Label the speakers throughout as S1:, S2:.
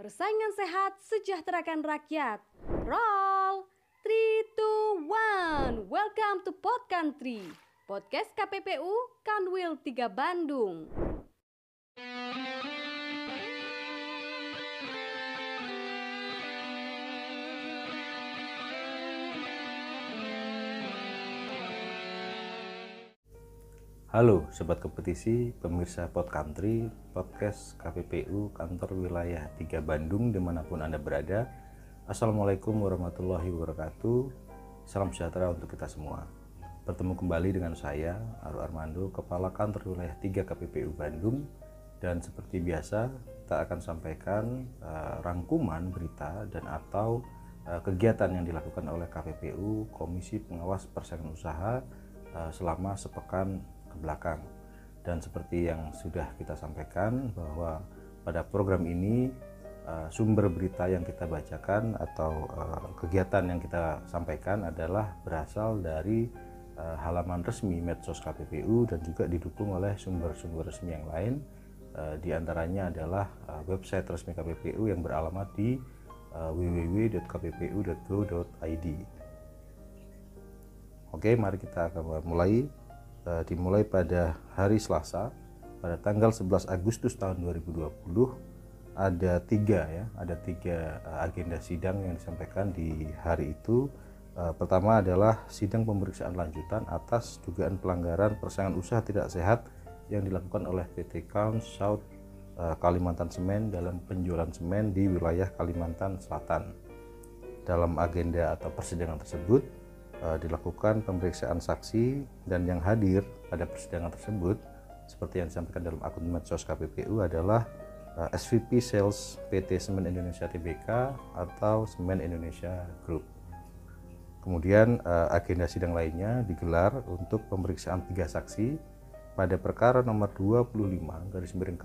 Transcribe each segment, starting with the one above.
S1: Persaingan sehat sejahterakan rakyat. Roll 3 2 1. Welcome to Pod Country. Podcast KPPU Kanwil 3 Bandung.
S2: Halo Sobat Kompetisi, pemirsa Pod Country, podcast KPPU Kantor Wilayah 3 Bandung di mana pun Anda berada. Assalamualaikum warahmatullahi wabarakatuh. Salam sejahtera untuk kita semua. Bertemu kembali dengan saya, Aru Armando, Kepala Kantor Wilayah 3 KPPU Bandung. Dan seperti biasa, kita akan sampaikan uh, rangkuman berita dan atau uh, kegiatan yang dilakukan oleh KPPU, Komisi Pengawas Persaingan Usaha, uh, selama sepekan ke belakang. Dan seperti yang sudah kita sampaikan bahwa pada program ini uh, sumber berita yang kita bacakan atau uh, kegiatan yang kita sampaikan adalah berasal dari uh, halaman resmi medsos KPPU dan juga didukung oleh sumber-sumber resmi yang lain. Di antaranya adalah website resmi KPPU yang beralamat di www.kppu.go.id. Oke, mari kita mulai uh, dimulai pada hari Selasa pada tanggal 11 Agustus tahun 2020 ada tiga ya ada tiga uh, agenda sidang yang disampaikan di hari itu. Uh, pertama adalah sidang pemeriksaan lanjutan atas dugaan pelanggaran persaingan usaha tidak sehat yang dilakukan oleh PT Count South Kalimantan Semen dalam penjualan semen di wilayah Kalimantan Selatan. Dalam agenda atau persidangan tersebut dilakukan pemeriksaan saksi dan yang hadir pada persidangan tersebut seperti yang disampaikan dalam akun medsos KPPU adalah eh, SVP Sales PT Semen Indonesia Tbk atau Semen Indonesia Group. Kemudian uh, agenda sidang lainnya digelar untuk pemeriksaan tiga saksi pada perkara nomor 25 garis miring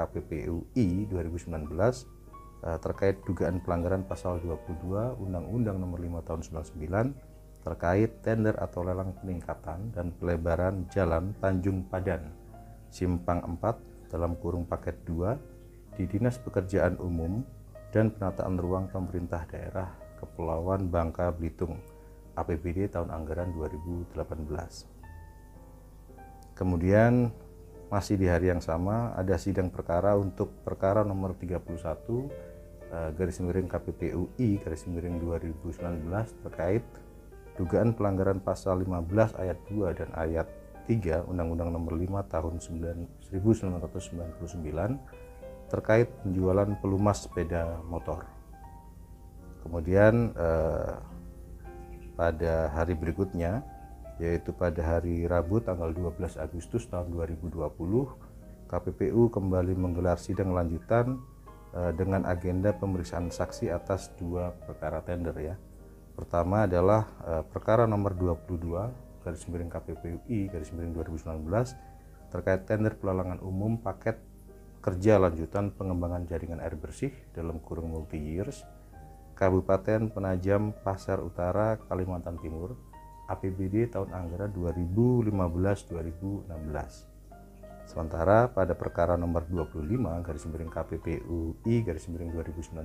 S2: I 2019 uh, terkait dugaan pelanggaran pasal 22 Undang-Undang Nomor 5 Tahun 99 terkait tender atau lelang peningkatan dan pelebaran jalan Tanjung Padan, Simpang 4 dalam kurung paket 2 di Dinas Pekerjaan Umum dan Penataan Ruang Pemerintah Daerah Kepulauan Bangka Belitung APBD tahun anggaran 2018. Kemudian masih di hari yang sama ada sidang perkara untuk perkara nomor 31 eh, garis miring KPPUI garis miring 2019 terkait dugaan pelanggaran pasal 15 ayat 2 dan ayat 3 Undang-Undang Nomor 5 Tahun 1999 terkait penjualan pelumas sepeda motor. Kemudian eh, pada hari berikutnya yaitu pada hari Rabu tanggal 12 Agustus tahun 2020 KPPU kembali menggelar sidang lanjutan eh, dengan agenda pemeriksaan saksi atas dua perkara tender ya Pertama adalah uh, perkara nomor 22 garis miring KPPUI garis miring 2019 terkait tender pelelangan umum paket kerja lanjutan pengembangan jaringan air bersih dalam kurung multi years Kabupaten Penajam Pasar Utara Kalimantan Timur APBD tahun anggaran 2015-2016. Sementara pada perkara nomor 25 garis miring KPPUI garis miring 2019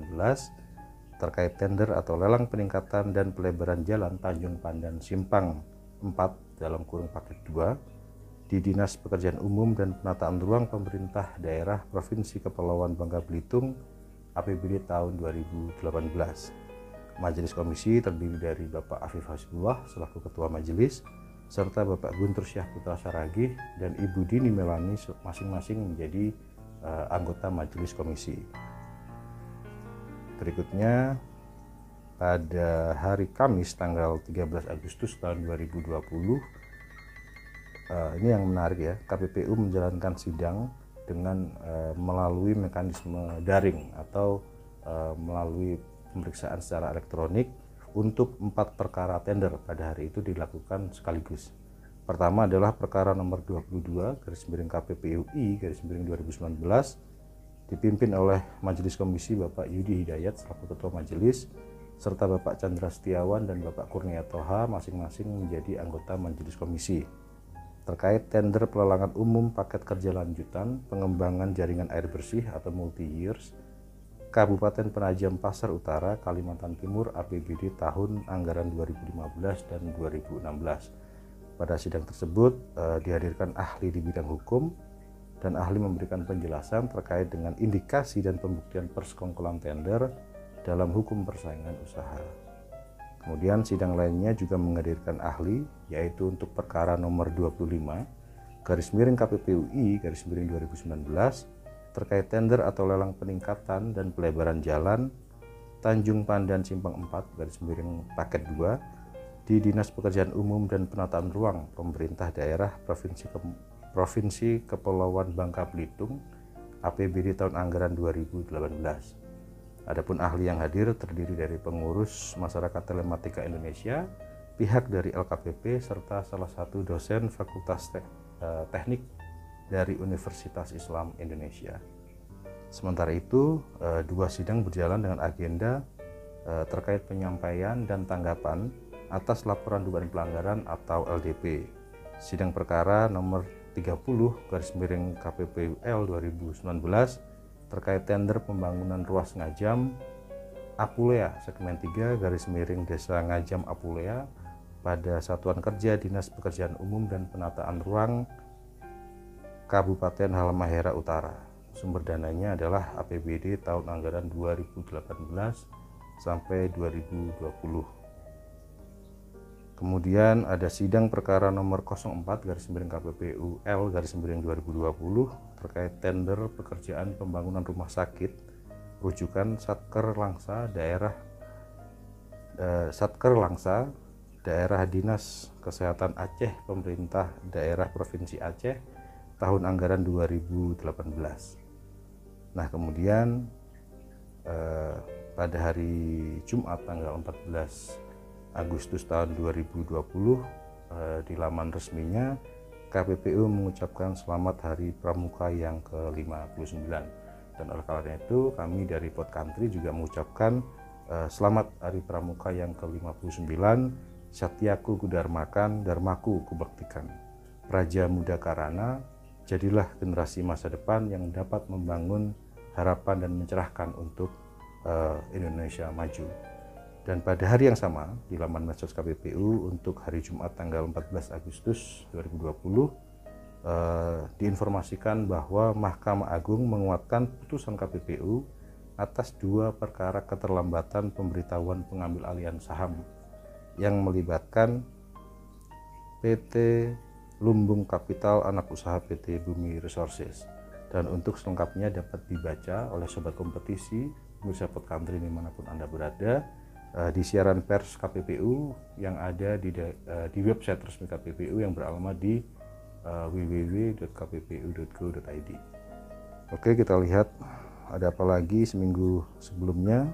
S2: terkait tender atau lelang peningkatan dan pelebaran jalan Tanjung Pandan Simpang 4 dalam kurung paket 2 di Dinas Pekerjaan Umum dan Penataan Ruang Pemerintah Daerah Provinsi Kepulauan Bangka Belitung APBD tahun 2018. Majelis Komisi terdiri dari Bapak Afif Hasbullah selaku Ketua Majelis serta Bapak Guntur Syah Putra Saragih dan Ibu Dini Melani masing-masing menjadi uh, anggota Majelis Komisi. Berikutnya pada hari Kamis tanggal 13 Agustus tahun 2020 uh, eh, ini yang menarik ya KPPU menjalankan sidang dengan uh, melalui mekanisme daring atau uh, melalui pemeriksaan secara elektronik untuk empat perkara tender pada hari itu dilakukan sekaligus. Pertama adalah perkara nomor 22 garis miring KPPUI garis miring 2019 dipimpin oleh Majelis Komisi Bapak Yudi Hidayat selaku Ketua Majelis serta Bapak Chandra Setiawan dan Bapak Kurnia Toha masing-masing menjadi anggota Majelis Komisi terkait tender pelelangan umum paket kerja lanjutan pengembangan jaringan air bersih atau multi years Kabupaten Penajam Pasar Utara, Kalimantan Timur APBD tahun anggaran 2015 dan 2016. Pada sidang tersebut eh, dihadirkan ahli di bidang hukum dan ahli memberikan penjelasan terkait dengan indikasi dan pembuktian persekongkolan tender dalam hukum persaingan usaha. Kemudian sidang lainnya juga menghadirkan ahli yaitu untuk perkara nomor 25 garis miring KPPUI garis miring 2019 terkait tender atau lelang peningkatan dan pelebaran jalan Tanjung Pandan Simpang 4 garis miring paket 2 di Dinas Pekerjaan Umum dan Penataan Ruang Pemerintah Daerah Provinsi Provinsi Kepulauan Bangka Belitung APBD tahun anggaran 2018. Adapun ahli yang hadir terdiri dari pengurus Masyarakat Telematika Indonesia, pihak dari LKPP serta salah satu dosen Fakultas eh, Teknik dari Universitas Islam Indonesia. Sementara itu, eh, dua sidang berjalan dengan agenda eh, terkait penyampaian dan tanggapan atas laporan dugaan pelanggaran atau LDP. Sidang perkara nomor 30 garis miring KPPUL 2019 terkait tender pembangunan ruas Ngajam Apulea segmen 3 garis miring Desa Ngajam Apulea pada Satuan Kerja Dinas Pekerjaan Umum dan Penataan Ruang Kabupaten Halmahera Utara. Sumber dananya adalah APBD tahun anggaran 2018 sampai 2020. Kemudian ada sidang perkara nomor 04 garis miring KPPU L garis miring 2020 terkait tender pekerjaan pembangunan rumah sakit rujukan Satker Langsa daerah eh, Satker Langsa daerah Dinas Kesehatan Aceh pemerintah daerah Provinsi Aceh tahun anggaran 2018. Nah, kemudian eh, pada hari Jumat tanggal 14 Agustus tahun 2020 eh, di laman resminya KPPU mengucapkan selamat Hari Pramuka yang ke-59 dan oleh karena itu kami dari Pot Country juga mengucapkan eh, selamat Hari Pramuka yang ke-59 Satyaku Kudarmakan Darmaku Kubaktikan Praja Muda Karana jadilah generasi masa depan yang dapat membangun harapan dan mencerahkan untuk uh, Indonesia maju. Dan pada hari yang sama di laman medsos KPPU untuk hari Jumat tanggal 14 Agustus 2020 uh, eh, diinformasikan bahwa Mahkamah Agung menguatkan putusan KPPU atas dua perkara keterlambatan pemberitahuan pengambil alihan saham yang melibatkan PT Lumbung Kapital anak usaha PT Bumi Resources. Dan untuk selengkapnya dapat dibaca oleh sobat kompetisi, Pot Country di mana pun Anda berada, uh, di siaran pers KPPU yang ada di, uh, di website resmi KPPU yang beralamat di uh, www.kppu.go.id. Oke, kita lihat ada apa lagi seminggu sebelumnya.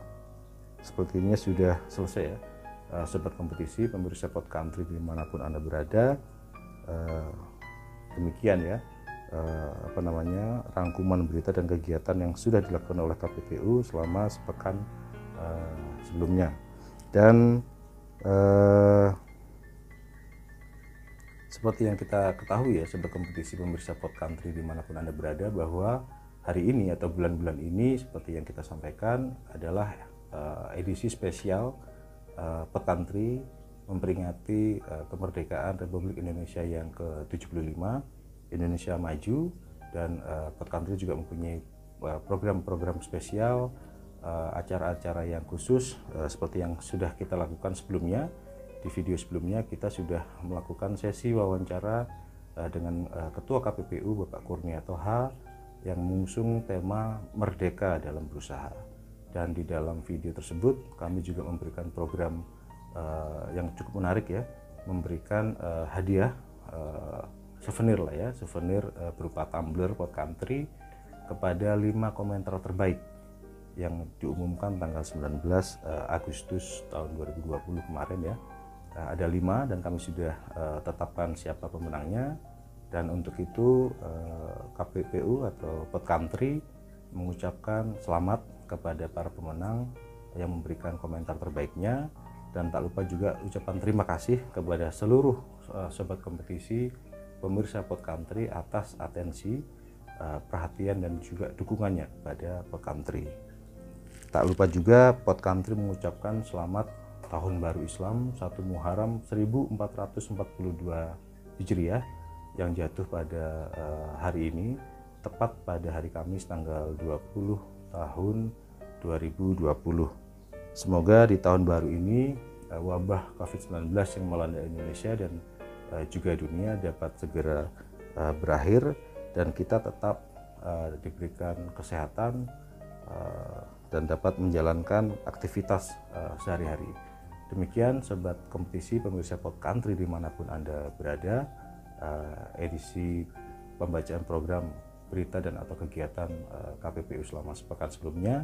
S2: Sepertinya sudah selesai ya. Uh, sobat kompetisi, pemirsa Pot Country di mana pun Anda berada, uh, demikian ya uh, apa namanya rangkuman berita dan kegiatan yang sudah dilakukan oleh KPPU selama sepekan uh, sebelumnya dan uh, seperti yang kita ketahui ya sebagai kompetisi pemirsa pot country di mana pun anda berada bahwa hari ini atau bulan-bulan ini seperti yang kita sampaikan adalah uh, edisi spesial uh, pot country memperingati uh, kemerdekaan Republik Indonesia yang ke-75 Indonesia Maju dan uh, Port Country juga mempunyai eh, program-program spesial acara-acara uh, yang khusus uh, seperti yang sudah kita lakukan sebelumnya. Di video sebelumnya kita sudah melakukan sesi wawancara uh, dengan Ketua KPPU Bapak Kurnia Toha yang mengusung tema Merdeka dalam Berusaha. Dan di dalam video tersebut kami juga memberikan program yang cukup menarik ya memberikan hadiah souvenir lah ya souvenir berupa tumbler pot country kepada lima komentar terbaik yang diumumkan tanggal 19 uh, Agustus tahun 2020 kemarin ya. Uh, ada lima dan kami sudah uh, tetapkan siapa pemenangnya. Dan untuk itu uh, KPPU atau pot country mengucapkan selamat kepada para pemenang yang memberikan komentar terbaiknya. Dan tak lupa juga ucapan terima kasih kepada seluruh uh, sobat kompetisi pemirsa Pot Country atas atensi perhatian dan juga dukungannya pada Pot Country tak lupa juga Pot Country mengucapkan selamat Tahun Baru Islam 1 Muharram 1442 Hijriah yang jatuh pada uh, hari ini tepat pada hari Kamis tanggal 20 tahun 2020. Semoga di tahun baru ini uh, wabah COVID-19 yang melanda Indonesia dan uh, juga dunia dapat segera berakhir dan kita tetap diberikan kesehatan dan dapat menjalankan aktivitas uh, sehari-hari. Demikian sobat kompetisi pemirsa Pod Country di mana pun Anda berada, uh, edisi pembacaan program berita dan atau kegiatan uh, KPPU selama sepekan sebelumnya.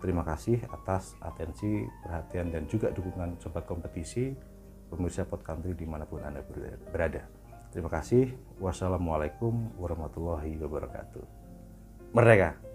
S2: Terima kasih atas atensi, perhatian dan juga dukungan sobat kompetisi pemirsa Pod Country di mana pun Anda berada. Terima kasih. Wassalamualaikum warahmatullahi wabarakatuh. Merdeka!